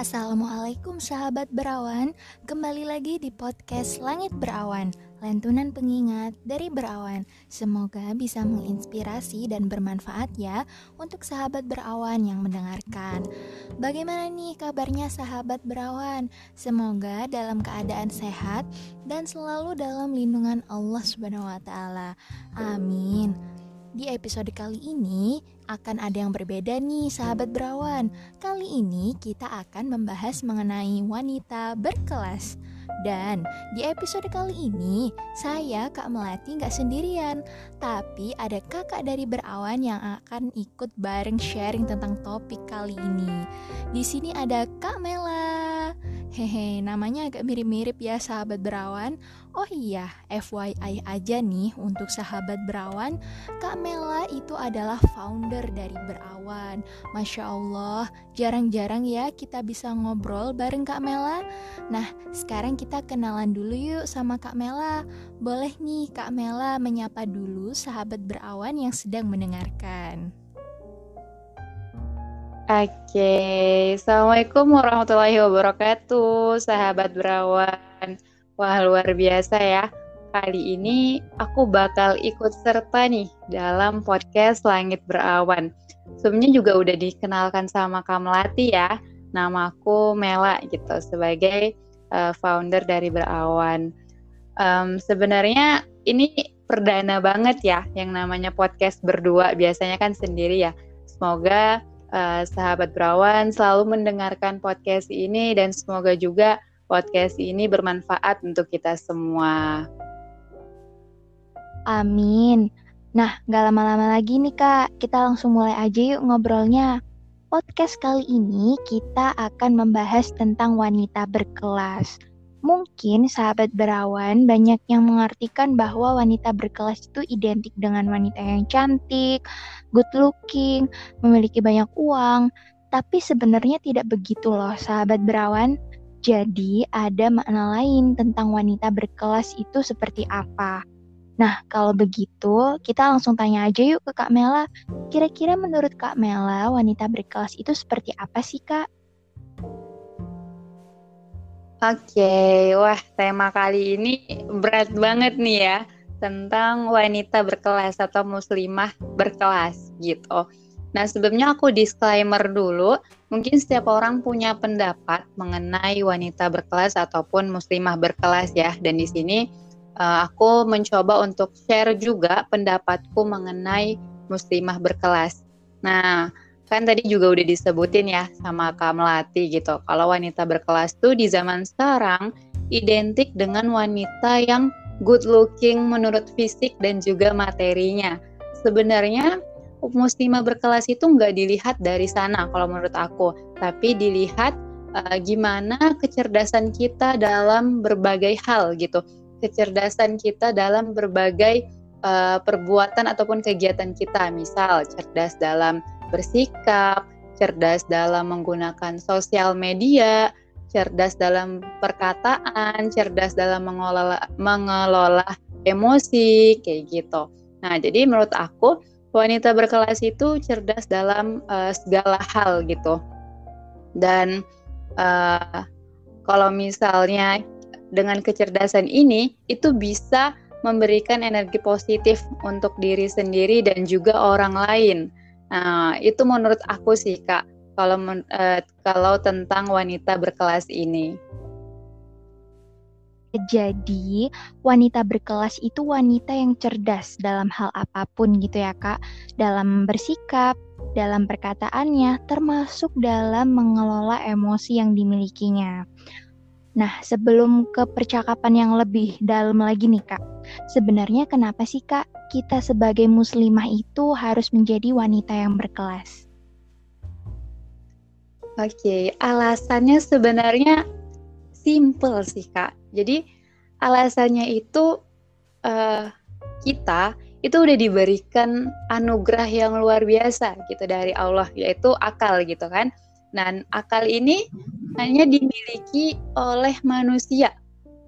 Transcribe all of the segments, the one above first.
Assalamualaikum sahabat berawan, kembali lagi di podcast Langit Berawan, lantunan pengingat dari berawan. Semoga bisa menginspirasi dan bermanfaat ya untuk sahabat berawan yang mendengarkan. Bagaimana nih kabarnya sahabat berawan? Semoga dalam keadaan sehat dan selalu dalam lindungan Allah Subhanahu wa taala. Amin. Di episode kali ini akan ada yang berbeda nih sahabat berawan. Kali ini kita akan membahas mengenai wanita berkelas. Dan di episode kali ini saya Kak Melati nggak sendirian, tapi ada kakak dari berawan yang akan ikut bareng sharing tentang topik kali ini. Di sini ada Kak Mela. Hehe, namanya agak mirip-mirip ya sahabat berawan. Oh iya, FYI aja nih untuk sahabat berawan, Kak Mela itu adalah founder dari Berawan. Masya Allah, jarang-jarang ya kita bisa ngobrol bareng Kak Mela. Nah, sekarang kita kenalan dulu yuk sama Kak Mela. Boleh nih Kak Mela menyapa dulu sahabat berawan yang sedang mendengarkan. Oke, Assalamualaikum warahmatullahi wabarakatuh, sahabat berawan. Wah, luar biasa ya. Kali ini aku bakal ikut serta nih dalam podcast Langit Berawan. Sebelumnya juga udah dikenalkan sama Kamlati ya. Nama aku Mela gitu sebagai uh, founder dari Berawan. Um, sebenarnya ini perdana banget ya yang namanya podcast berdua. Biasanya kan sendiri ya. Semoga uh, sahabat berawan selalu mendengarkan podcast ini dan semoga juga podcast ini bermanfaat untuk kita semua. Amin. Nah, gak lama-lama lagi nih kak, kita langsung mulai aja yuk ngobrolnya. Podcast kali ini kita akan membahas tentang wanita berkelas. Mungkin sahabat berawan banyak yang mengartikan bahwa wanita berkelas itu identik dengan wanita yang cantik, good looking, memiliki banyak uang. Tapi sebenarnya tidak begitu loh sahabat berawan. Jadi ada makna lain tentang wanita berkelas itu seperti apa. Nah, kalau begitu, kita langsung tanya aja yuk ke Kak Mela. Kira-kira menurut Kak Mela, wanita berkelas itu seperti apa sih, Kak? Oke, wah tema kali ini berat banget nih ya tentang wanita berkelas atau muslimah berkelas gitu. Nah sebelumnya aku disclaimer dulu, mungkin setiap orang punya pendapat mengenai wanita berkelas ataupun muslimah berkelas ya. Dan di sini uh, aku mencoba untuk share juga pendapatku mengenai muslimah berkelas. Nah kan tadi juga udah disebutin ya sama Kak Melati gitu. Kalau wanita berkelas tuh di zaman sekarang identik dengan wanita yang good looking menurut fisik dan juga materinya. Sebenarnya muslimah berkelas itu nggak dilihat dari sana kalau menurut aku, tapi dilihat uh, gimana kecerdasan kita dalam berbagai hal gitu. Kecerdasan kita dalam berbagai uh, perbuatan ataupun kegiatan kita. Misal cerdas dalam bersikap, cerdas dalam menggunakan sosial media, cerdas dalam perkataan, cerdas dalam mengelola mengelola emosi kayak gitu. Nah, jadi menurut aku wanita berkelas itu cerdas dalam uh, segala hal gitu. Dan uh, kalau misalnya dengan kecerdasan ini itu bisa memberikan energi positif untuk diri sendiri dan juga orang lain. Nah, itu menurut aku sih Kak, kalau uh, kalau tentang wanita berkelas ini. Jadi, wanita berkelas itu wanita yang cerdas dalam hal apa pun gitu ya, Kak. Dalam bersikap, dalam perkataannya, termasuk dalam mengelola emosi yang dimilikinya. Nah, sebelum ke percakapan yang lebih dalam lagi nih Kak, sebenarnya kenapa sih Kak kita sebagai muslimah itu harus menjadi wanita yang berkelas? Oke, alasannya sebenarnya simple sih Kak. Jadi alasannya itu uh, kita itu udah diberikan anugerah yang luar biasa gitu dari Allah yaitu akal gitu kan. Dan akal ini hanya dimiliki oleh manusia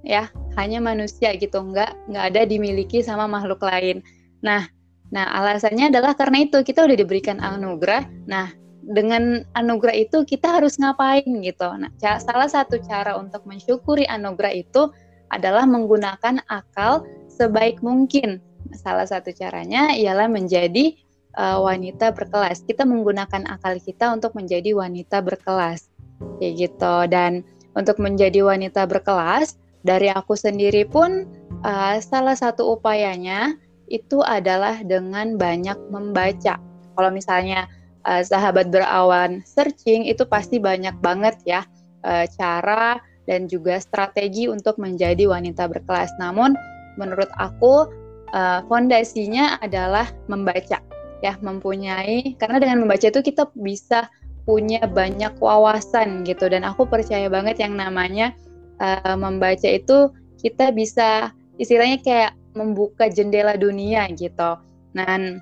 ya hanya manusia gitu nggak nggak ada dimiliki sama makhluk lain nah nah alasannya adalah karena itu kita udah diberikan anugerah nah dengan anugerah itu kita harus ngapain gitu. Nah, salah satu cara untuk mensyukuri anugerah itu adalah menggunakan akal sebaik mungkin. Salah satu caranya ialah menjadi uh, wanita berkelas. Kita menggunakan akal kita untuk menjadi wanita berkelas. Kayak gitu. Dan untuk menjadi wanita berkelas, dari aku sendiri pun uh, salah satu upayanya itu adalah dengan banyak membaca. Kalau misalnya uh, sahabat berawan searching itu pasti banyak banget ya uh, cara dan juga strategi untuk menjadi wanita berkelas. Namun menurut aku uh, fondasinya adalah membaca ya, mempunyai karena dengan membaca itu kita bisa punya banyak wawasan gitu dan aku percaya banget yang namanya uh, membaca itu kita bisa istilahnya kayak membuka jendela dunia gitu. Dan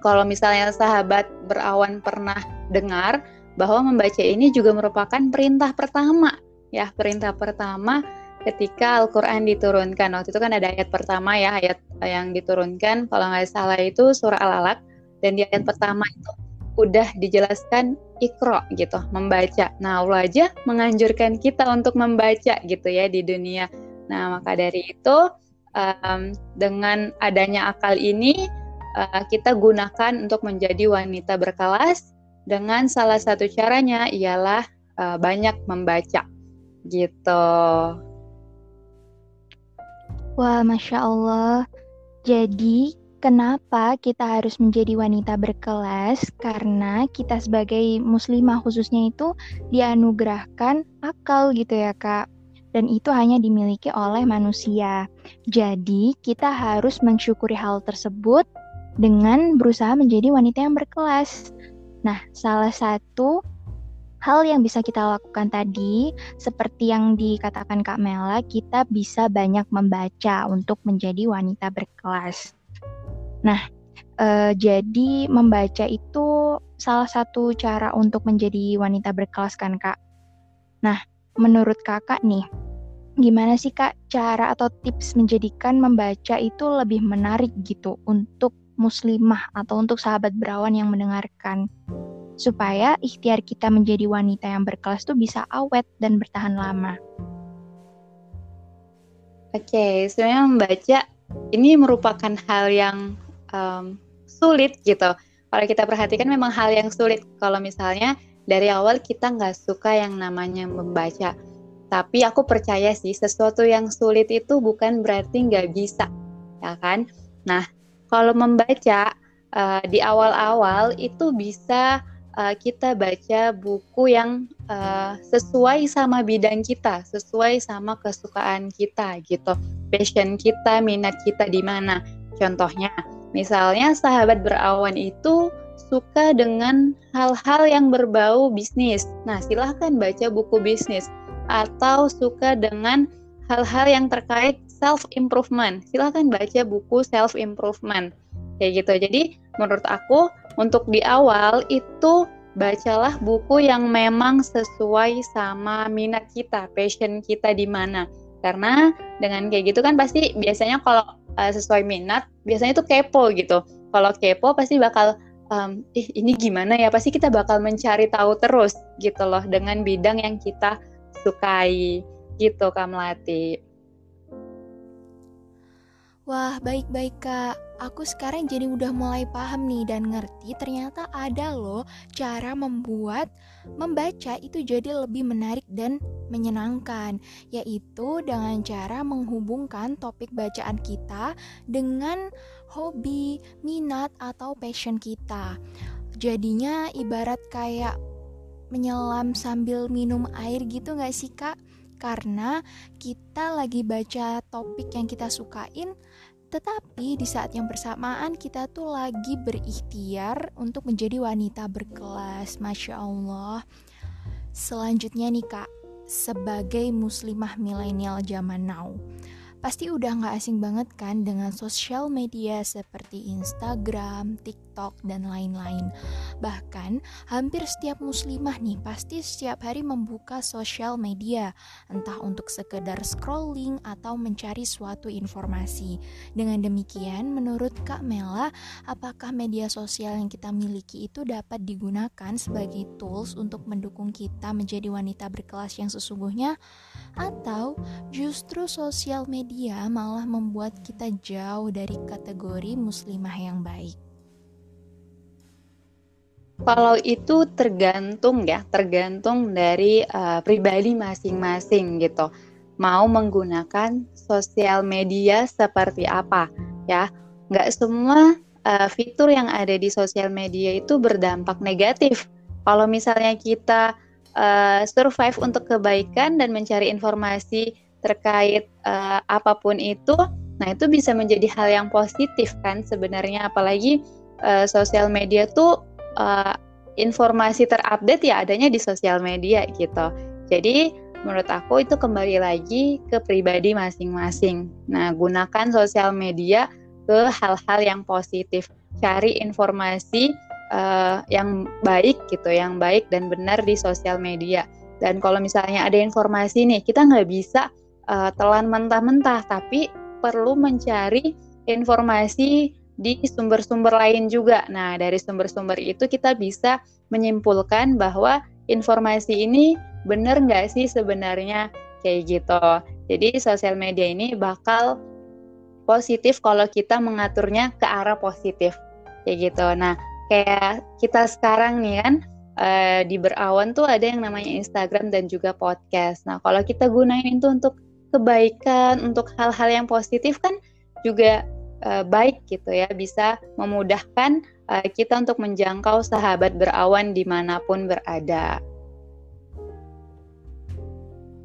kalau misalnya sahabat berawan pernah dengar bahwa membaca ini juga merupakan perintah pertama ya perintah pertama ketika Al-Quran diturunkan. Waktu itu kan ada ayat pertama ya, ayat yang diturunkan, kalau nggak salah itu surah Al-Alaq, dan di ayat pertama itu udah dijelaskan ikro gitu, membaca. Nah Allah aja menganjurkan kita untuk membaca gitu ya di dunia. Nah maka dari itu um, dengan adanya akal ini uh, kita gunakan untuk menjadi wanita berkelas dengan salah satu caranya ialah uh, banyak membaca gitu. Wah, masya Allah. Jadi, kenapa kita harus menjadi wanita berkelas? Karena kita sebagai muslimah khususnya itu dianugerahkan akal gitu ya, Kak. Dan itu hanya dimiliki oleh manusia. Jadi, kita harus mensyukuri hal tersebut dengan berusaha menjadi wanita yang berkelas. Nah, salah satu hal yang bisa kita lakukan tadi, seperti yang dikatakan Kak Mela, kita bisa banyak membaca untuk menjadi wanita berkelas. Nah, eh, jadi membaca itu salah satu cara untuk menjadi wanita berkelas kan Kak? Nah, menurut Kakak nih, gimana sih Kak cara atau tips menjadikan membaca itu lebih menarik gitu untuk muslimah atau untuk sahabat berawan yang mendengarkan? supaya ikhtiar kita menjadi wanita yang berkelas tuh bisa awet dan bertahan lama. Oke, okay, sebenarnya membaca ini merupakan hal yang um, sulit gitu. Kalau kita perhatikan memang hal yang sulit. Kalau misalnya dari awal kita nggak suka yang namanya membaca. Tapi aku percaya sih sesuatu yang sulit itu bukan berarti nggak bisa, ya kan? Nah, kalau membaca uh, di awal-awal itu bisa uh, kita baca buku yang uh, sesuai sama bidang kita, sesuai sama kesukaan kita gitu. Passion kita, minat kita di mana. Contohnya, misalnya sahabat berawan itu suka dengan hal-hal yang berbau bisnis. Nah, silahkan baca buku bisnis. Atau suka dengan hal-hal yang terkait self improvement. Silahkan baca buku self improvement. Kayak gitu. Jadi, menurut aku untuk di awal itu bacalah buku yang memang sesuai sama minat kita, passion kita di mana. Karena dengan kayak gitu kan pasti biasanya kalau uh, sesuai minat, biasanya tuh kepo gitu. Kalau kepo pasti bakal um, ih ini gimana ya? Pasti kita bakal mencari tahu terus gitu loh dengan bidang yang kita sukai gitu Kak Melati. Wah, baik-baik Kak. Aku sekarang jadi udah mulai paham nih dan ngerti ternyata ada loh cara membuat membaca itu jadi lebih menarik dan menyenangkan, yaitu dengan cara menghubungkan topik bacaan kita dengan hobi, minat, atau passion kita. Jadinya ibarat kayak menyelam sambil minum air gitu gak sih kak? Karena kita lagi baca topik yang kita sukain, tetapi di saat yang bersamaan kita tuh lagi berikhtiar untuk menjadi wanita berkelas. Masya Allah. Selanjutnya nih kak, sebagai muslimah milenial zaman now, pasti udah gak asing banget kan dengan sosial media seperti Instagram, TikTok, TikTok, dan lain-lain. Bahkan, hampir setiap muslimah nih pasti setiap hari membuka sosial media, entah untuk sekedar scrolling atau mencari suatu informasi. Dengan demikian, menurut Kak Mela, apakah media sosial yang kita miliki itu dapat digunakan sebagai tools untuk mendukung kita menjadi wanita berkelas yang sesungguhnya? Atau justru sosial media malah membuat kita jauh dari kategori muslimah yang baik? Kalau itu tergantung ya, tergantung dari uh, pribadi masing-masing gitu. Mau menggunakan sosial media seperti apa ya? Nggak semua uh, fitur yang ada di sosial media itu berdampak negatif. Kalau misalnya kita uh, survive untuk kebaikan dan mencari informasi terkait uh, apa pun itu, nah itu bisa menjadi hal yang positif kan sebenarnya. Apalagi uh, sosial media tuh uh, informasi terupdate ya adanya di sosial media gitu. Jadi menurut aku itu kembali lagi ke pribadi masing-masing. Nah, gunakan sosial media ke hal-hal yang positif. Cari informasi uh, yang baik gitu, yang baik dan benar di sosial media. Dan kalau misalnya ada informasi nih, kita nggak bisa uh, telan mentah-mentah, tapi perlu mencari informasi di sumber-sumber lain juga. Nah, dari sumber-sumber itu kita bisa menyimpulkan bahwa informasi ini benar nggak sih sebenarnya kayak gitu. Jadi sosial media ini bakal positif kalau kita mengaturnya ke arah positif kayak gitu. Nah, kayak kita sekarang nih kan uh, di berawan tuh ada yang namanya Instagram dan juga podcast. Nah, kalau kita gunain itu untuk kebaikan, untuk hal-hal yang positif kan juga uh, baik gitu ya bisa memudahkan uh, kita untuk menjangkau sahabat berawan di mana pun berada.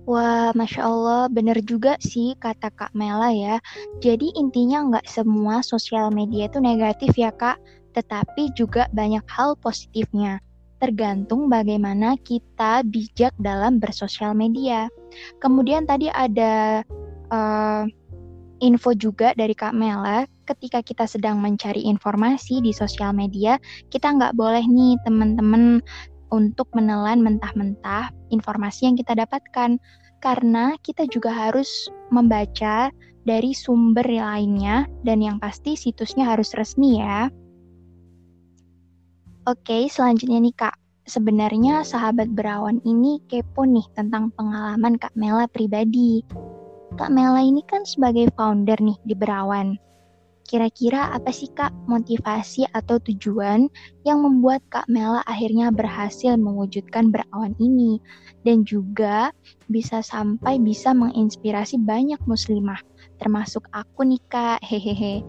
Wah, Masya Allah, bener juga sih kata Kak Mela ya. Jadi intinya nggak semua sosial media itu negatif ya Kak, tetapi juga banyak hal positifnya. Tergantung bagaimana kita bijak dalam bersosial media. Kemudian tadi ada uh, info juga dari Kak Mela, ketika kita sedang mencari informasi di sosial media, kita nggak boleh nih teman-teman untuk menelan mentah-mentah informasi yang kita dapatkan. Karena kita juga harus membaca dari sumber lainnya dan yang pasti situsnya harus resmi ya. Oke, selanjutnya nih Kak. Sebenarnya sahabat berawan ini kepo nih tentang pengalaman Kak Mela pribadi. Kak Mela ini kan sebagai founder nih di Berawan. Kira-kira apa sih Kak motivasi atau tujuan yang membuat Kak Mela akhirnya berhasil mewujudkan Berawan ini dan juga bisa sampai bisa menginspirasi banyak muslimah termasuk aku nih Kak. Hehehe.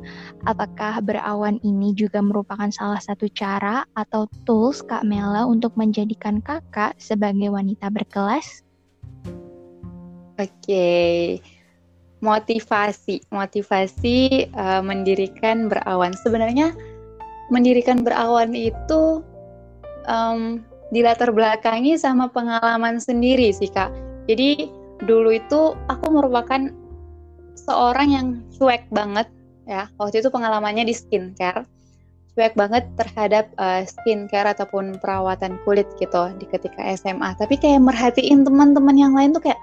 Apakah Berawan ini juga merupakan salah satu cara atau tools Kak Mela untuk menjadikan Kakak sebagai wanita berkelas? Oke, motivasi, motivasi uh, mendirikan berawan. Sebenarnya mendirikan berawan itu um, dilatar belakangi sama pengalaman sendiri sih kak. Jadi dulu itu aku merupakan seorang yang cuek banget ya. Waktu itu pengalamannya di skincare, cuek banget terhadap uh, skincare ataupun perawatan kulit gitu di ketika SMA. Tapi kayak merhatiin teman-teman yang lain tuh kayak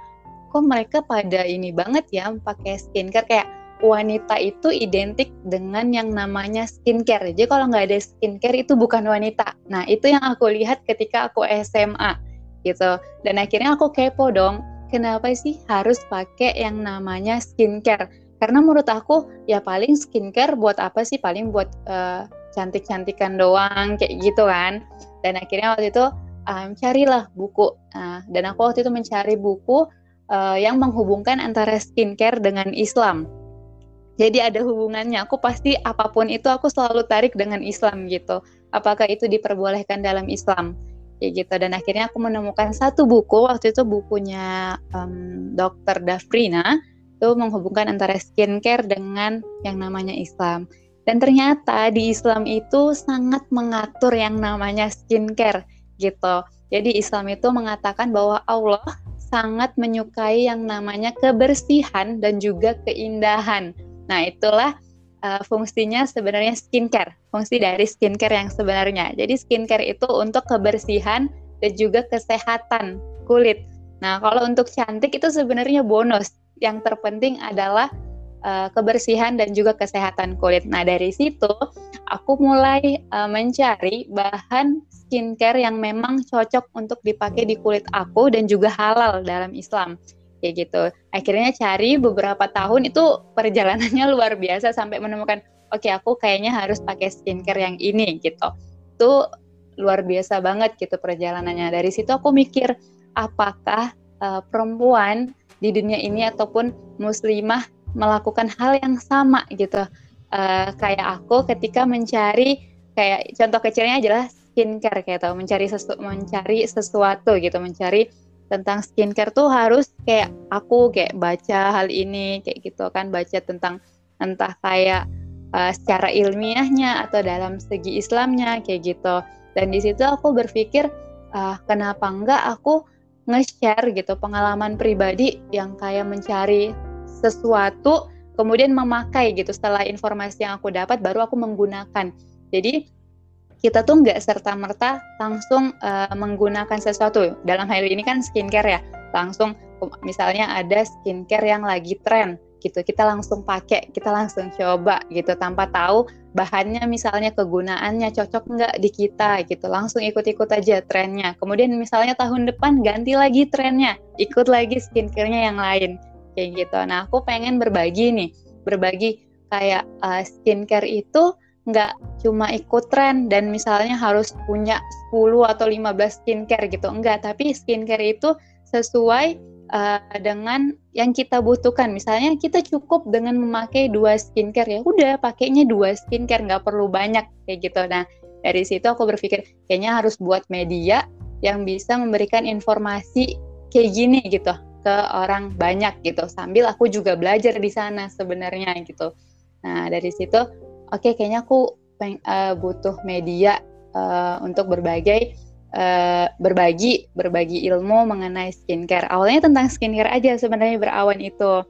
kok mereka pada ini banget ya pakai skincare kayak wanita itu identik dengan yang namanya skincare. Jadi kalau nggak ada skincare itu bukan wanita. Nah itu yang aku lihat ketika aku SMA gitu. Dan akhirnya aku kepo dong, kenapa sih harus pakai yang namanya skincare? Karena menurut aku ya paling skincare buat apa sih? Paling buat uh, cantik-cantikan doang kayak gitu kan. Dan akhirnya waktu itu um, carilah buku. Nah, dan aku waktu itu mencari buku uh, yang menghubungkan antara skincare dengan Islam. Jadi ada hubungannya. Aku pasti apa pun itu aku selalu tarik dengan Islam gitu. Apakah itu diperbolehkan dalam Islam? Ya gitu. Dan akhirnya aku menemukan satu buku waktu itu bukunya um, Dr. Dafrina itu menghubungkan antara skincare dengan yang namanya Islam. Dan ternyata di Islam itu sangat mengatur yang namanya skincare gitu. Jadi Islam itu mengatakan bahwa Allah sangat menyukai yang namanya kebersihan dan juga keindahan. Nah, itulah uh, fungsinya sebenarnya skincare, fungsi dari skincare yang sebenarnya. Jadi skincare itu untuk kebersihan dan juga kesehatan kulit. Nah, kalau untuk cantik itu sebenarnya bonus. Yang terpenting adalah uh, kebersihan dan juga kesehatan kulit. Nah, dari situ aku mulai uh, mencari bahan skincare yang memang cocok untuk dipakai di kulit aku dan juga halal dalam Islam kayak gitu. Akhirnya cari beberapa tahun itu perjalanannya luar biasa sampai menemukan oke okay, aku kayaknya harus pakai skincare yang ini gitu. Itu luar biasa banget gitu perjalanannya. Dari situ aku mikir apakah uh, perempuan di dunia ini ataupun muslimah melakukan hal yang sama gitu. Uh, kayak aku ketika mencari kayak contoh kecilnya adalah skincare kayak tau mencari sesu mencari sesuatu gitu mencari tentang skincare tuh harus kayak aku kayak baca hal ini kayak gitu kan baca tentang entah kayak uh, secara ilmiahnya atau dalam segi Islamnya kayak gitu dan di situ aku berpikir uh, kenapa enggak aku nge-share gitu pengalaman pribadi yang kayak mencari sesuatu kemudian memakai gitu. Setelah informasi yang aku dapat baru aku menggunakan. Jadi kita tuh nggak serta merta langsung uh, menggunakan sesuatu. Dalam hal ini kan skincare ya. Langsung misalnya ada skincare yang lagi tren gitu. Kita langsung pakai kita langsung coba gitu. Tanpa tahu bahannya misalnya kegunaannya cocok nggak di kita gitu. Langsung ikut-ikut aja trennya. Kemudian misalnya tahun depan ganti lagi trennya. Ikut lagi skincarenya yang lain kayak gitu. Nah aku pengen berbagi nih. Berbagi kayak uh, skincare itu nggak cuma ikut tren dan misalnya harus punya 10 atau 15 skincare gitu. Enggak tapi skincare itu sesuai uh, dengan yang kita butuhkan. Misalnya kita cukup dengan memakai dua skincare ya udah pakainya dua skincare nggak perlu banyak kayak gitu. Nah dari situ aku berpikir kayaknya harus buat media yang bisa memberikan informasi kayak gini gitu ke orang banyak gitu sambil aku juga belajar di sana sebenarnya gitu nah dari situ oke okay, kayaknya aku peng, uh, butuh media uh, untuk berbagai uh, berbagi berbagi ilmu mengenai skincare. Awalnya tentang skincare aja sebenarnya berawan itu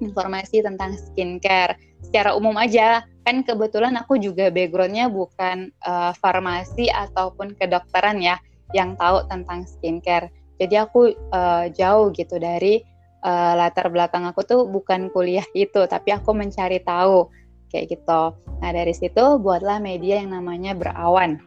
informasi tentang skincare secara umum aja. Kan kebetulan aku juga backgroundnya bukan uh, farmasi ataupun kedokteran ya yang tahu tentang skincare. Jadi aku uh, jauh gitu dari uh, latar belakang aku tuh bukan kuliah itu, tapi aku mencari tahu kayak gitu. Nah dari situ buatlah media yang namanya berawan.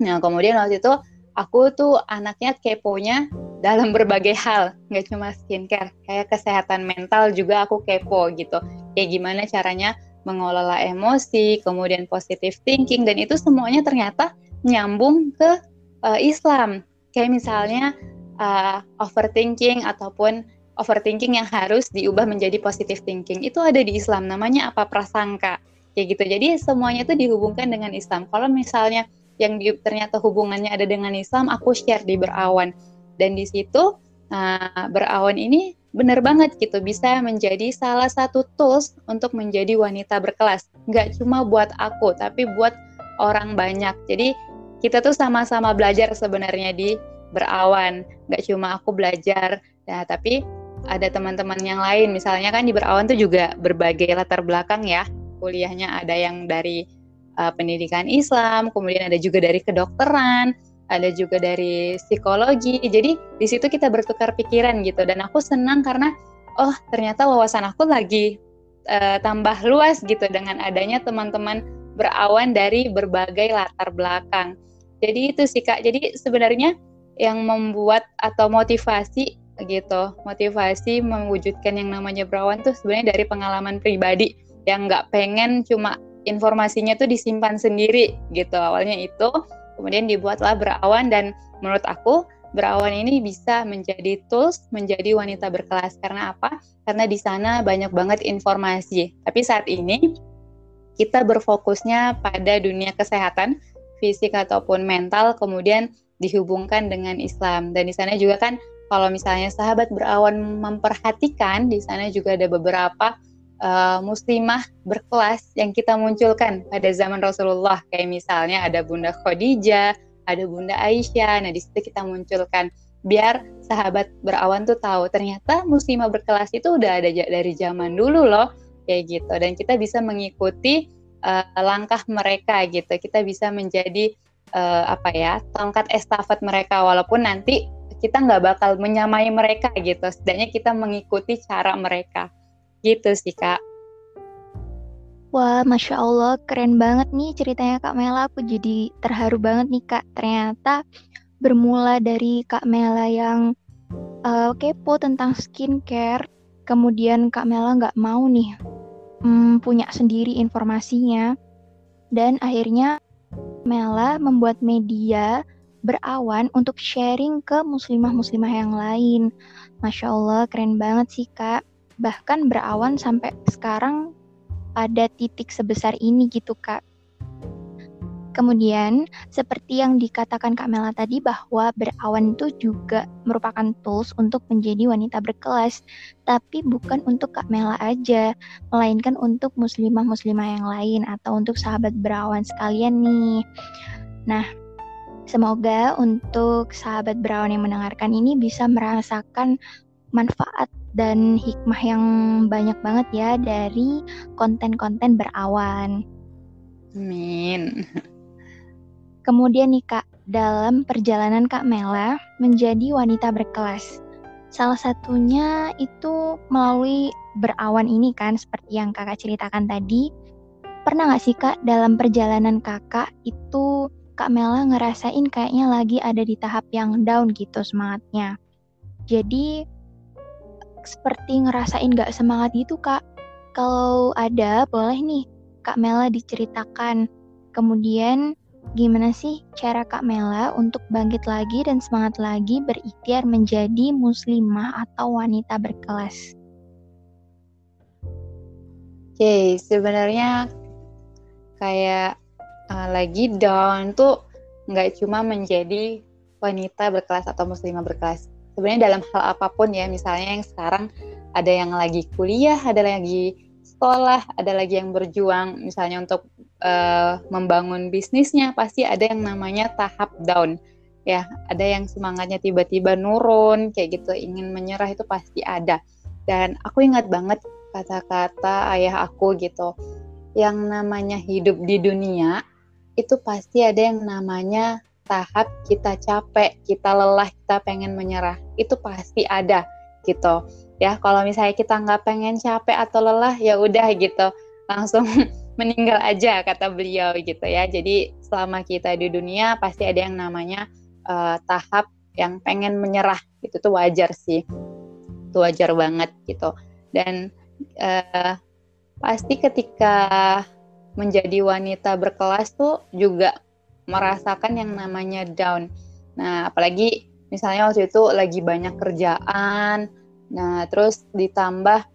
Nah kemudian waktu itu aku tuh anaknya keponya dalam berbagai hal, nggak cuma skincare, kayak kesehatan mental juga aku kepo gitu. Kayak gimana caranya mengelola emosi, kemudian positive thinking, dan itu semuanya ternyata nyambung ke uh, Islam. Kayak misalnya uh, overthinking ataupun overthinking yang harus diubah menjadi positive thinking. Itu ada di Islam namanya apa? Prasangka. Kayak gitu. Jadi semuanya itu dihubungkan dengan Islam. Kalau misalnya yang di, ternyata hubungannya ada dengan Islam aku share di berawan. Dan di situ uh, berawan ini benar banget gitu. Bisa menjadi salah satu tools untuk menjadi wanita berkelas. Nggak cuma buat aku tapi buat orang banyak. Jadi kita tuh sama-sama belajar sebenarnya di berawan. Nggak cuma aku belajar. Ya tapi ada teman-teman yang lain. Misalnya kan di berawan tuh juga berbagai latar belakang ya. Kuliahnya ada yang dari uh, pendidikan Islam kemudian ada juga dari kedokteran ada juga dari psikologi. Jadi di situ kita bertukar pikiran gitu. Dan aku senang karena oh ternyata wawasan aku lagi uh, tambah luas gitu dengan adanya teman-teman berawan dari berbagai latar belakang. Jadi itu sih kak. Jadi sebenarnya yang membuat atau motivasi gitu. Motivasi mewujudkan yang namanya berawan tuh sebenarnya dari pengalaman pribadi yang nggak pengen cuma informasinya tuh disimpan sendiri gitu. Awalnya itu kemudian dibuatlah berawan dan menurut aku berawan ini bisa menjadi tools menjadi wanita berkelas. Karena apa? Karena di sana banyak banget informasi. Tapi saat ini kita berfokusnya pada dunia kesehatan fisik ataupun mental kemudian dihubungkan dengan Islam. Dan di sana juga kan kalau misalnya sahabat berawan memperhatikan di sana juga ada beberapa uh, muslimah berkelas yang kita munculkan pada zaman Rasulullah. Kayak misalnya ada Bunda Khadijah, ada Bunda Aisyah. Nah, di situ kita munculkan. Biar sahabat berawan tuh tahu ternyata muslimah berkelas itu udah ada dari zaman dulu loh. Kayak gitu. Dan kita bisa mengikuti uh, langkah mereka gitu. Kita bisa menjadi uh, apa ya tongkat estafet mereka. Walaupun nanti kita nggak bakal menyamai mereka gitu. Setidaknya kita mengikuti cara mereka. Gitu sih kak. Wah, Masya Allah, keren banget nih ceritanya Kak Mela. Aku jadi terharu banget nih Kak. Ternyata bermula dari Kak Mela yang uh, kepo tentang skincare, kemudian Kak Mela nggak mau nih um, punya sendiri informasinya, dan akhirnya Mela membuat media berawan untuk sharing ke muslimah-muslimah yang lain. Masya Allah, keren banget sih Kak. Bahkan berawan sampai sekarang pada titik sebesar ini gitu Kak. Kemudian, seperti yang dikatakan Kak Mela tadi bahwa berawan itu juga merupakan tools untuk menjadi wanita berkelas, tapi bukan untuk Kak Mela aja, melainkan untuk muslimah-muslimah yang lain atau untuk sahabat berawan sekalian nih. Nah, semoga untuk sahabat berawan yang mendengarkan ini bisa merasakan manfaat dan hikmah yang banyak banget ya dari konten-konten berawan. Amin. Kemudian nih Kak, dalam perjalanan Kak Mela menjadi wanita berkelas. Salah satunya itu melalui berawan ini kan, seperti yang kakak ceritakan tadi. Pernah gak sih kak dalam perjalanan kakak itu Kak Mela ngerasain kayaknya lagi ada di tahap yang down gitu semangatnya. Jadi seperti ngerasain gak semangat gitu kak. Kalau ada, boleh nih Kak Mela diceritakan. Kemudian gimana sih cara Kak Mela untuk bangkit lagi dan semangat lagi berikhtiar menjadi muslimah atau wanita berkelas? Oke, okay, sebenarnya kayak uh, lagi down tuh nggak cuma menjadi wanita berkelas atau muslimah berkelas sebenarnya dalam hal apa pun ya misalnya yang sekarang ada yang lagi kuliah ada lagi sekolah ada lagi yang berjuang misalnya untuk uh, membangun bisnisnya pasti ada yang namanya tahap down ya ada yang semangatnya tiba-tiba nurun kayak gitu ingin menyerah itu pasti ada dan aku ingat banget kata-kata ayah aku gitu yang namanya hidup di dunia itu pasti ada yang namanya tahap kita capek, kita lelah, kita pengen menyerah, itu pasti ada gitu. Ya, kalau misalnya kita nggak pengen capek atau lelah, ya udah gitu, langsung meninggal aja kata beliau gitu ya. Jadi selama kita di dunia pasti ada yang namanya uh, tahap yang pengen menyerah, itu tuh wajar sih, itu wajar banget gitu. Dan uh, pasti ketika menjadi wanita berkelas tuh juga merasakan yang namanya down. Nah, apalagi misalnya waktu itu lagi banyak kerjaan, nah terus ditambah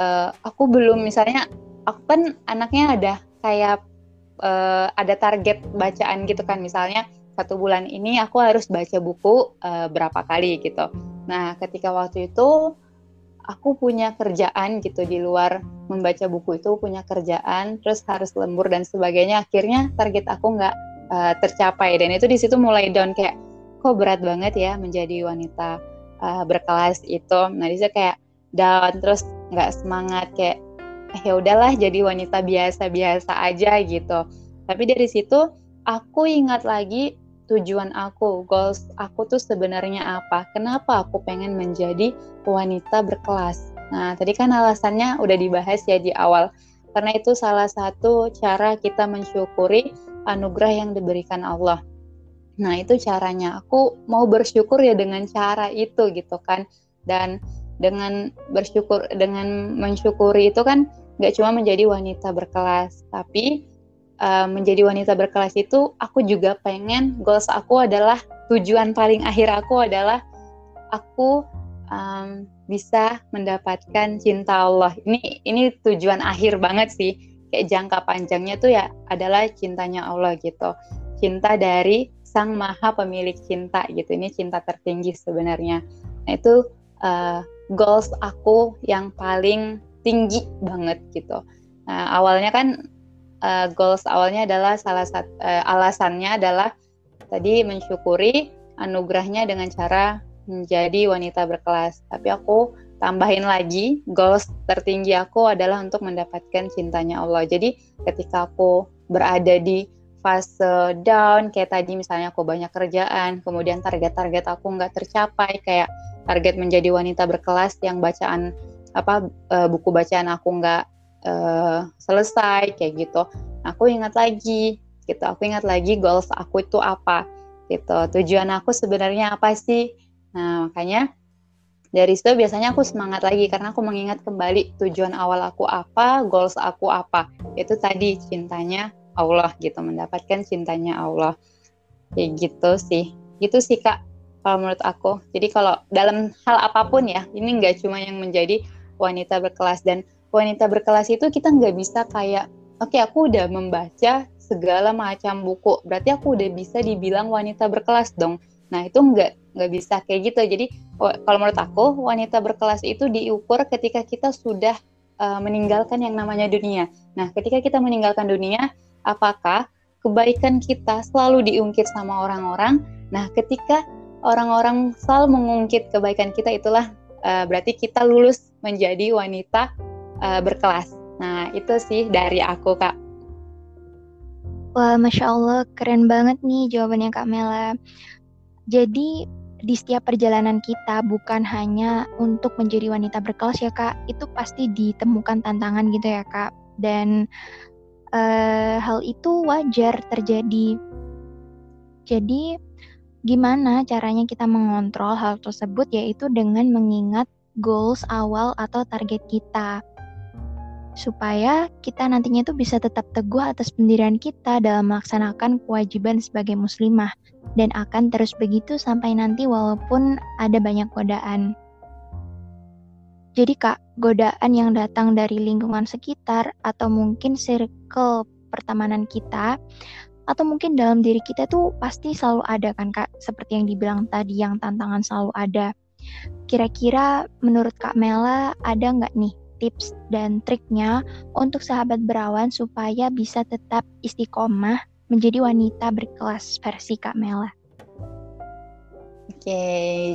uh, aku belum misalnya aku kan anaknya ada kayak uh, ada target bacaan gitu kan. Misalnya satu bulan ini aku harus baca buku uh, berapa kali gitu. Nah, ketika waktu itu aku punya kerjaan gitu di luar membaca buku itu punya kerjaan terus harus lembur dan sebagainya. Akhirnya target aku nggak uh, tercapai. Dan itu di situ mulai down kayak kok berat banget ya menjadi wanita uh, berkelas itu? Nah di situ kayak down terus nggak semangat kayak eh, ya udahlah jadi wanita biasa-biasa aja gitu tapi dari situ aku ingat lagi tujuan aku, goals aku tuh sebenarnya apa? Kenapa aku pengen menjadi wanita berkelas? Nah, tadi kan alasannya udah dibahas ya di awal. Karena itu salah satu cara kita mensyukuri anugerah yang diberikan Allah. Nah, itu caranya. Aku mau bersyukur ya dengan cara itu gitu kan. Dan dengan bersyukur dengan mensyukuri itu kan nggak cuma menjadi wanita berkelas, tapi uh, menjadi wanita berkelas itu aku juga pengen goals aku adalah tujuan paling akhir aku adalah aku um, bisa mendapatkan cinta Allah. Ini ini tujuan akhir banget sih kayak jangka panjangnya tuh ya adalah cintanya Allah gitu. Cinta dari Sang Maha Pemilik Cinta gitu. Ini cinta tertinggi sebenarnya. Nah, itu uh, goals aku yang paling tinggi banget gitu. Nah, awalnya kan uh, goals awalnya adalah salah satu uh, alasannya adalah tadi mensyukuri anugerahnya dengan cara menjadi wanita berkelas. Tapi aku tambahin lagi goals tertinggi aku adalah untuk mendapatkan cintanya Allah. Jadi ketika aku berada di fase down kayak tadi misalnya aku banyak kerjaan, kemudian target-target aku nggak tercapai kayak target menjadi wanita berkelas yang bacaan apa uh, buku bacaan aku nggak uh, selesai kayak gitu. Aku ingat lagi gitu. Aku ingat lagi goals aku itu apa gitu. Tujuan aku sebenarnya apa sih? Nah, makanya dari situ biasanya aku semangat lagi karena aku mengingat kembali tujuan awal aku apa, goals aku apa. Itu tadi cintanya Allah gitu, mendapatkan cintanya Allah. Kayak gitu sih. Gitu sih Kak kalau menurut aku. Jadi kalau dalam hal apa pun ya, ini nggak cuma yang menjadi wanita berkelas. Dan wanita berkelas itu kita nggak bisa kayak oke okay, aku udah membaca segala macam buku. Berarti aku udah bisa dibilang wanita berkelas dong. Nah itu nggak nggak bisa kayak gitu. Jadi kalau menurut aku wanita berkelas itu diukur ketika kita sudah uh, meninggalkan yang namanya dunia. Nah ketika kita meninggalkan dunia apakah kebaikan kita selalu diungkit sama orang-orang? Nah ketika orang-orang selalu mengungkit kebaikan kita itulah uh, berarti kita lulus menjadi wanita uh, berkelas. Nah itu sih dari aku kak. Wah, Masya Allah, keren banget nih jawabannya Kak Mela. Jadi, di setiap perjalanan kita bukan hanya untuk menjadi wanita berkelas ya kak. Itu pasti ditemukan tantangan gitu ya kak. Dan uh, hal itu wajar terjadi. Jadi gimana caranya kita mengontrol hal tersebut yaitu dengan mengingat goals awal atau target kita supaya kita nantinya itu bisa tetap teguh atas pendirian kita dalam melaksanakan kewajiban sebagai muslimah dan akan terus begitu sampai nanti walaupun ada banyak godaan. Jadi kak, godaan yang datang dari lingkungan sekitar atau mungkin circle pertemanan kita atau mungkin dalam diri kita tuh pasti selalu ada kan kak, seperti yang dibilang tadi yang tantangan selalu ada. Kira-kira menurut kak Mela ada nggak nih tips dan triknya untuk sahabat berawan supaya bisa tetap istiqomah menjadi wanita berkelas versi Kak Mela. Oke,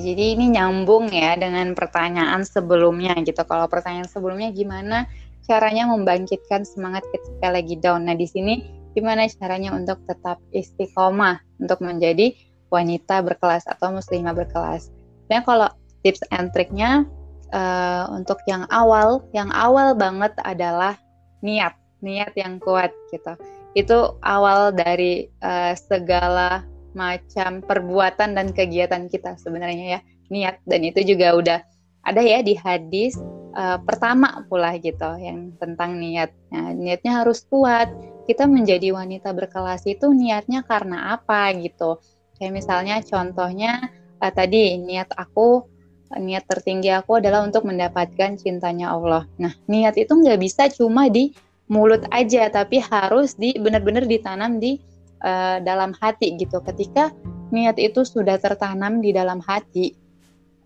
jadi ini nyambung ya dengan pertanyaan sebelumnya gitu. Kalau pertanyaan sebelumnya gimana caranya membangkitkan semangat ketika lagi down? Nah, di sini gimana caranya untuk tetap istiqomah untuk menjadi wanita berkelas atau muslimah berkelas? Sebenarnya kalau tips and triknya uh, untuk yang awal, yang awal banget adalah niat, niat yang kuat gitu itu awal dari uh, segala macam perbuatan dan kegiatan kita sebenarnya ya niat dan itu juga udah ada ya di hadis uh, pertama pula gitu yang tentang niat. Nah, niatnya harus kuat. Kita menjadi wanita berkelas itu niatnya karena apa gitu. Kayak misalnya contohnya uh, tadi niat aku niat tertinggi aku adalah untuk mendapatkan cintanya Allah. Nah, niat itu nggak bisa cuma di mulut aja tapi harus di benar-benar ditanam di uh, dalam hati gitu ketika niat itu sudah tertanam di dalam hati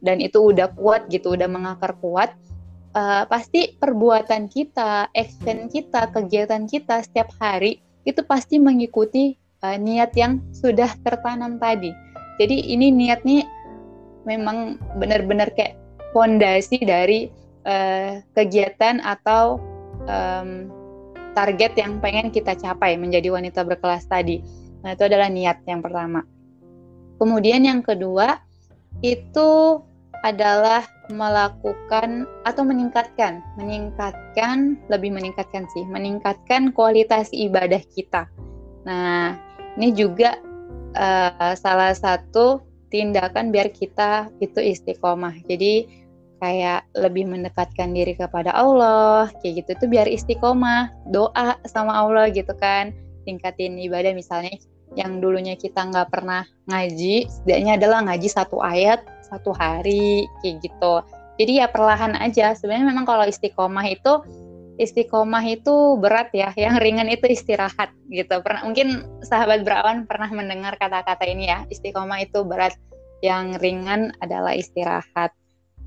dan itu udah kuat gitu udah mengakar kuat uh, pasti perbuatan kita action kita kegiatan kita setiap hari itu pasti mengikuti uh, niat yang sudah tertanam tadi jadi ini niat nih memang benar-benar kayak fondasi dari uh, kegiatan atau um, target yang pengen kita capai menjadi wanita berkelas tadi. Nah, itu adalah niat yang pertama. Kemudian yang kedua itu adalah melakukan atau meningkatkan, meningkatkan lebih meningkatkan sih, meningkatkan kualitas ibadah kita. Nah, ini juga uh, salah satu tindakan biar kita itu istiqomah. Jadi kayak lebih mendekatkan diri kepada Allah kayak gitu tuh biar istiqomah doa sama Allah gitu kan tingkatin ibadah misalnya yang dulunya kita nggak pernah ngaji setidaknya adalah ngaji satu ayat satu hari kayak gitu. Jadi ya perlahan aja. Sebenarnya memang kalau istiqomah itu istiqomah itu berat ya. Yang ringan itu istirahat gitu. Pernah mungkin sahabat berawan pernah mendengar kata-kata ini ya. Istiqomah itu berat. Yang ringan adalah istirahat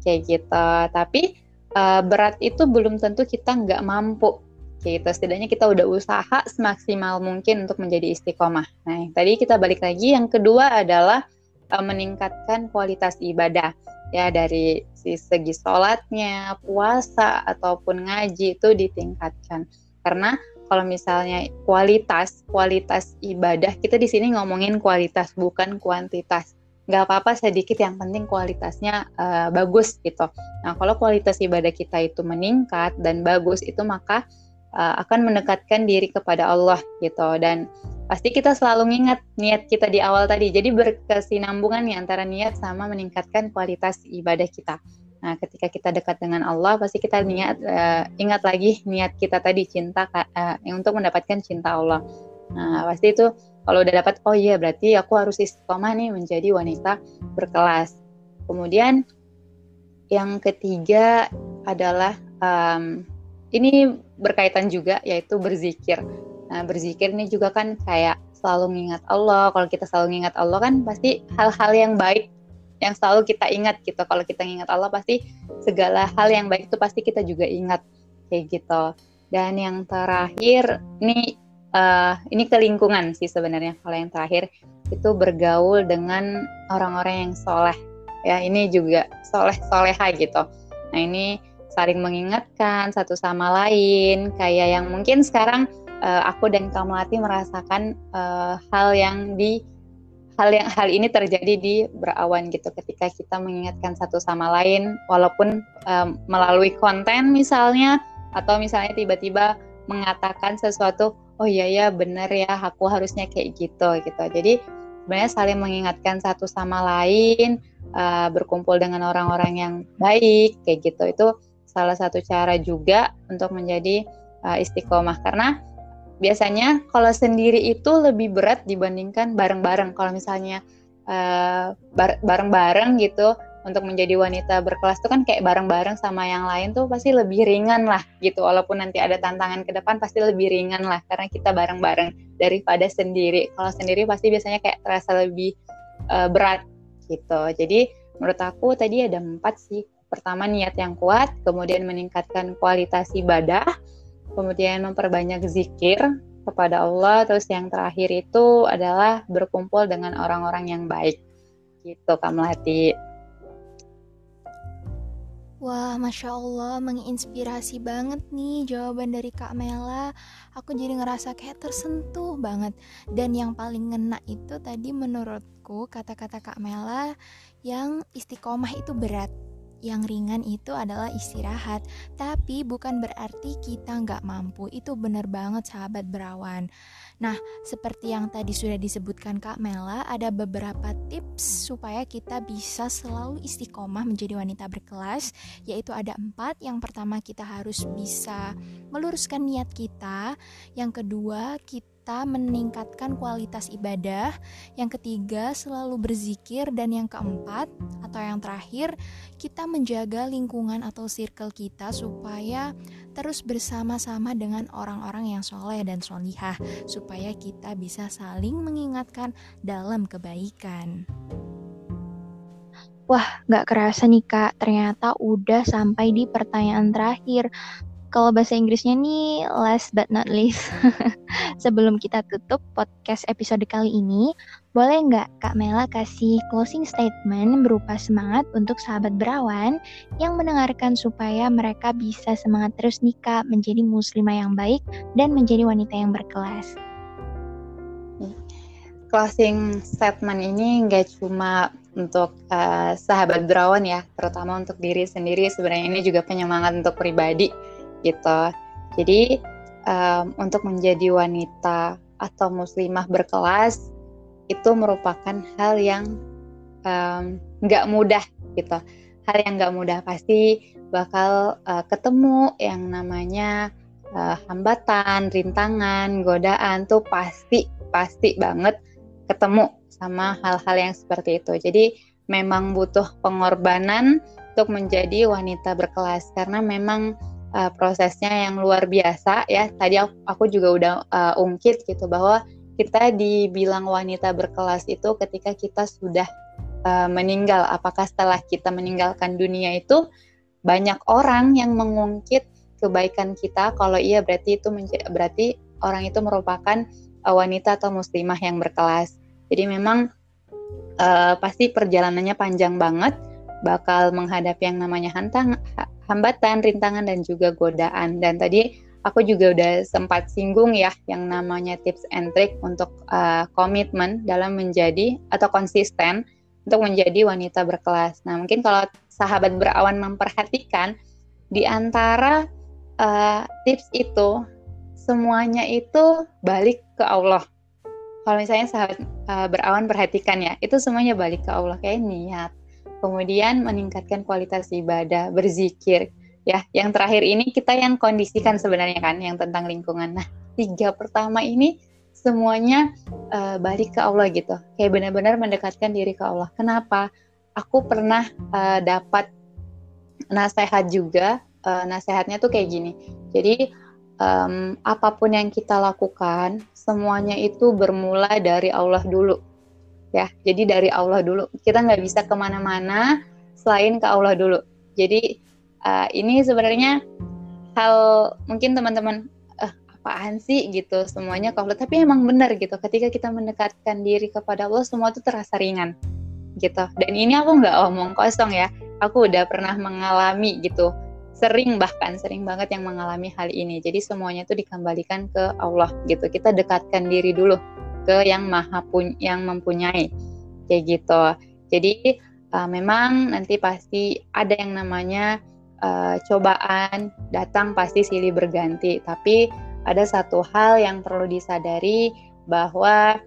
kayak gitu. Tapi uh, berat itu belum tentu kita nggak mampu gitu setidaknya kita udah usaha semaksimal mungkin untuk menjadi istiqomah nah tadi kita balik lagi yang kedua adalah uh, meningkatkan kualitas ibadah ya dari segi sholatnya, puasa ataupun ngaji itu ditingkatkan. Karena kalau misalnya kualitas kualitas ibadah kita di sini ngomongin kualitas bukan kuantitas nggak apa-apa sedikit yang penting kualitasnya uh, bagus gitu. Nah kalau kualitas ibadah kita itu meningkat dan bagus itu maka uh, akan mendekatkan diri kepada Allah gitu dan pasti kita selalu ingat niat kita di awal tadi. Jadi berkesinambungan nih antara niat sama meningkatkan kualitas ibadah kita. Nah, ketika kita dekat dengan Allah, pasti kita niat uh, ingat lagi niat kita tadi cinta uh, untuk mendapatkan cinta Allah. Nah, pasti itu kalau udah dapat oh iya berarti aku harus istiqomah nih menjadi wanita berkelas. Kemudian yang ketiga adalah um, ini berkaitan juga yaitu berzikir. Nah, berzikir ini juga kan kayak selalu mengingat Allah. Kalau kita selalu mengingat Allah kan pasti hal-hal yang baik yang selalu kita ingat gitu. Kalau kita ingat Allah pasti segala hal yang baik itu pasti kita juga ingat kayak gitu. Dan yang terakhir ini uh, ini ke lingkungan sih sebenarnya. Kalau yang terakhir itu bergaul dengan orang-orang yang soleh. Ya ini juga soleh soleha gitu. Nah ini saling mengingatkan satu sama lain. Kayak yang mungkin sekarang uh, aku dan Kamelati merasakan uh, hal yang di hal yang hal ini terjadi di berawan gitu. Ketika kita mengingatkan satu sama lain walaupun um, melalui konten misalnya atau misalnya tiba-tiba mengatakan sesuatu oh iya ya benar ya aku harusnya kayak gitu gitu. Jadi sebenarnya saling mengingatkan satu sama lain uh, berkumpul dengan orang-orang yang baik kayak gitu. Itu salah satu cara juga untuk menjadi uh, istiqomah karena biasanya kalau sendiri itu lebih berat dibandingkan bareng-bareng. Kalau misalnya uh, bareng-bareng gitu untuk menjadi wanita berkelas itu kan kayak bareng-bareng sama yang lain tuh pasti lebih ringan lah gitu. Walaupun nanti ada tantangan ke depan pasti lebih ringan lah karena kita bareng-bareng daripada sendiri. Kalau sendiri pasti biasanya kayak terasa lebih uh, berat gitu. Jadi menurut aku tadi ada empat sih. Pertama niat yang kuat, kemudian meningkatkan kualitas ibadah, kemudian memperbanyak zikir kepada Allah, terus yang terakhir itu adalah berkumpul dengan orang-orang yang baik. Gitu, Kak Melati. Wah, Masya Allah, menginspirasi banget nih jawaban dari Kak Mela. Aku jadi ngerasa kayak tersentuh banget. Dan yang paling ngena itu tadi menurutku kata-kata Kak Mela yang istiqomah itu berat yang ringan itu adalah istirahat, tapi bukan berarti kita nggak mampu. Itu benar banget sahabat berawan. Nah, seperti yang tadi sudah disebutkan Kak Mela, ada beberapa tips supaya kita bisa selalu istiqomah menjadi wanita berkelas, yaitu ada empat. Yang pertama kita harus bisa meluruskan niat kita. Yang kedua kita kita meningkatkan kualitas ibadah, yang ketiga selalu berzikir, dan yang keempat atau yang terakhir kita menjaga lingkungan atau circle kita supaya terus bersama-sama dengan orang-orang yang soleh dan solihah supaya kita bisa saling mengingatkan dalam kebaikan. Wah, gak kerasa nih kak, ternyata udah sampai di pertanyaan terakhir. Kalau bahasa Inggrisnya nih last but not least. Sebelum kita tutup podcast episode kali ini, boleh nggak Kak Mela kasih closing statement berupa semangat untuk sahabat berawan yang mendengarkan supaya mereka bisa semangat terus nih Kak menjadi muslimah yang baik dan menjadi wanita yang berkelas. Closing statement ini nggak cuma untuk uh, sahabat berawan ya, terutama untuk diri sendiri sebenarnya ini juga penyemangat untuk pribadi gitu. Jadi um, untuk menjadi wanita atau muslimah berkelas itu merupakan hal yang nggak um, mudah gitu. Hal yang nggak mudah pasti bakal uh, ketemu yang namanya uh, hambatan, rintangan, godaan tuh pasti pasti banget ketemu sama hal-hal yang seperti itu. Jadi memang butuh pengorbanan untuk menjadi wanita berkelas karena memang uh, prosesnya yang luar biasa ya. Tadi aku, aku juga udah uh, ungkit gitu bahwa kita dibilang wanita berkelas itu ketika kita sudah uh, meninggal. Apakah setelah kita meninggalkan dunia itu banyak orang yang mengungkit kebaikan kita? Kalau iya berarti itu berarti orang itu merupakan uh, wanita atau muslimah yang berkelas. Jadi memang uh, pasti perjalanannya panjang banget bakal menghadapi yang namanya hantang, hambatan, rintangan dan juga godaan. Dan tadi aku juga udah sempat singgung ya yang namanya tips and trick untuk uh, komitmen dalam menjadi atau konsisten untuk menjadi wanita berkelas. Nah, mungkin kalau sahabat berawan memperhatikan di antara uh, tips itu semuanya itu balik ke Allah. Kalau misalnya sahabat uh, berawan perhatikan ya, itu semuanya balik ke Allah kayak niat, kemudian meningkatkan kualitas ibadah, berzikir. Ya, yang terakhir ini kita yang kondisikan sebenarnya kan, yang tentang lingkungan. Nah, tiga pertama ini semuanya uh, balik ke Allah gitu, kayak benar-benar mendekatkan diri ke Allah. Kenapa? Aku pernah uh, dapat nasihat juga, uh, nasihatnya tuh kayak gini. Jadi um, apa pun yang kita lakukan, semuanya itu bermula dari Allah dulu ya jadi dari Allah dulu. Kita nggak bisa ke mana-mana selain ke Allah dulu. Jadi uh, ini sebenarnya hal mungkin teman-teman uh, apaan sih? gitu semuanya Allah. Tapi emang benar gitu ketika kita mendekatkan diri kepada Allah semua itu terasa ringan gitu. Dan ini aku nggak omong kosong ya. Aku udah pernah mengalami gitu. Sering bahkan sering banget yang mengalami hal ini. Jadi semuanya itu dikembalikan ke Allah gitu. Kita dekatkan diri dulu ke yang maha pun yang mempunyai kayak gitu. Jadi uh, memang nanti pasti ada yang namanya uh, cobaan datang pasti silih berganti. Tapi ada satu hal yang perlu disadari bahwa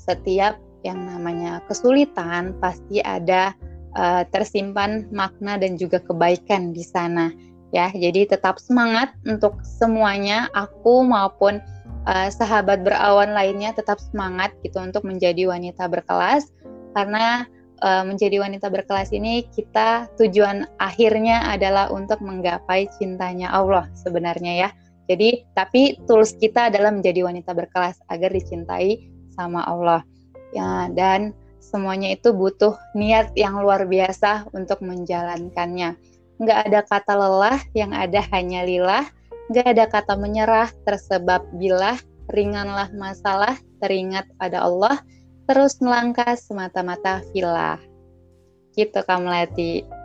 setiap yang namanya kesulitan pasti ada uh, tersimpan makna dan juga kebaikan di sana ya. Jadi tetap semangat untuk semuanya aku maupun uh, sahabat berawan lainnya tetap semangat gitu untuk menjadi wanita berkelas karena uh, menjadi wanita berkelas ini kita tujuan akhirnya adalah untuk menggapai cintanya Allah sebenarnya ya. Jadi tapi tools kita adalah menjadi wanita berkelas agar dicintai sama Allah. Ya dan semuanya itu butuh niat yang luar biasa untuk menjalankannya. Nggak ada kata lelah, yang ada hanya lillah Gak ada kata menyerah, tersebab bila ringanlah masalah, teringat pada Allah, terus melangkah semata-mata filah. Gitu Kamlati.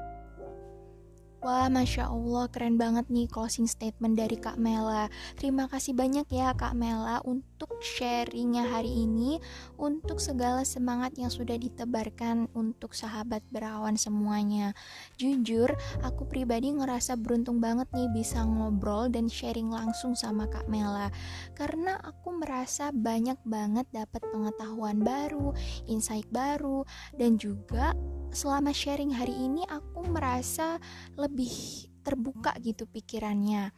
Wah, Masya Allah, keren banget nih closing statement dari Kak Mela. Terima kasih banyak ya Kak Mela untuk sharingnya hari ini, untuk segala semangat yang sudah ditebarkan untuk sahabat berawan semuanya. Jujur, aku pribadi ngerasa beruntung banget nih bisa ngobrol dan sharing langsung sama Kak Mela. Karena aku merasa banyak banget dapat pengetahuan baru, insight baru, dan juga selama sharing hari ini aku merasa lebih terbuka gitu pikirannya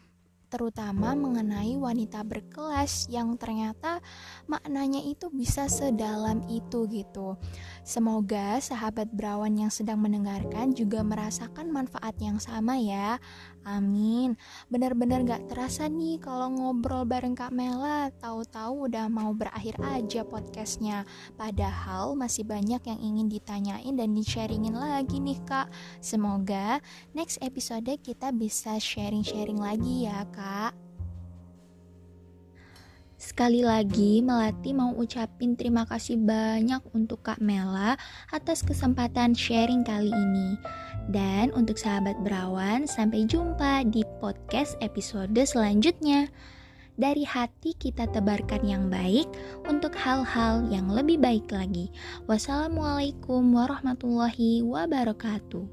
terutama mengenai wanita berkelas yang ternyata maknanya itu bisa sedalam itu gitu. Semoga sahabat berawan yang sedang mendengarkan juga merasakan manfaat yang sama ya. Amin. Bener-bener gak terasa nih kalau ngobrol bareng Kak Mela, tahu-tahu udah mau berakhir aja podcastnya. Padahal masih banyak yang ingin ditanyain dan di-sharingin lagi nih Kak. Semoga next episode kita bisa sharing-sharing lagi ya Kak. Sekali lagi, Melati mau ucapin terima kasih banyak untuk Kak Mela atas kesempatan sharing kali ini. Dan untuk sahabat berawan, sampai jumpa di podcast episode selanjutnya. Dari hati kita tebarkan yang baik untuk hal-hal yang lebih baik lagi. Wassalamualaikum warahmatullahi wabarakatuh.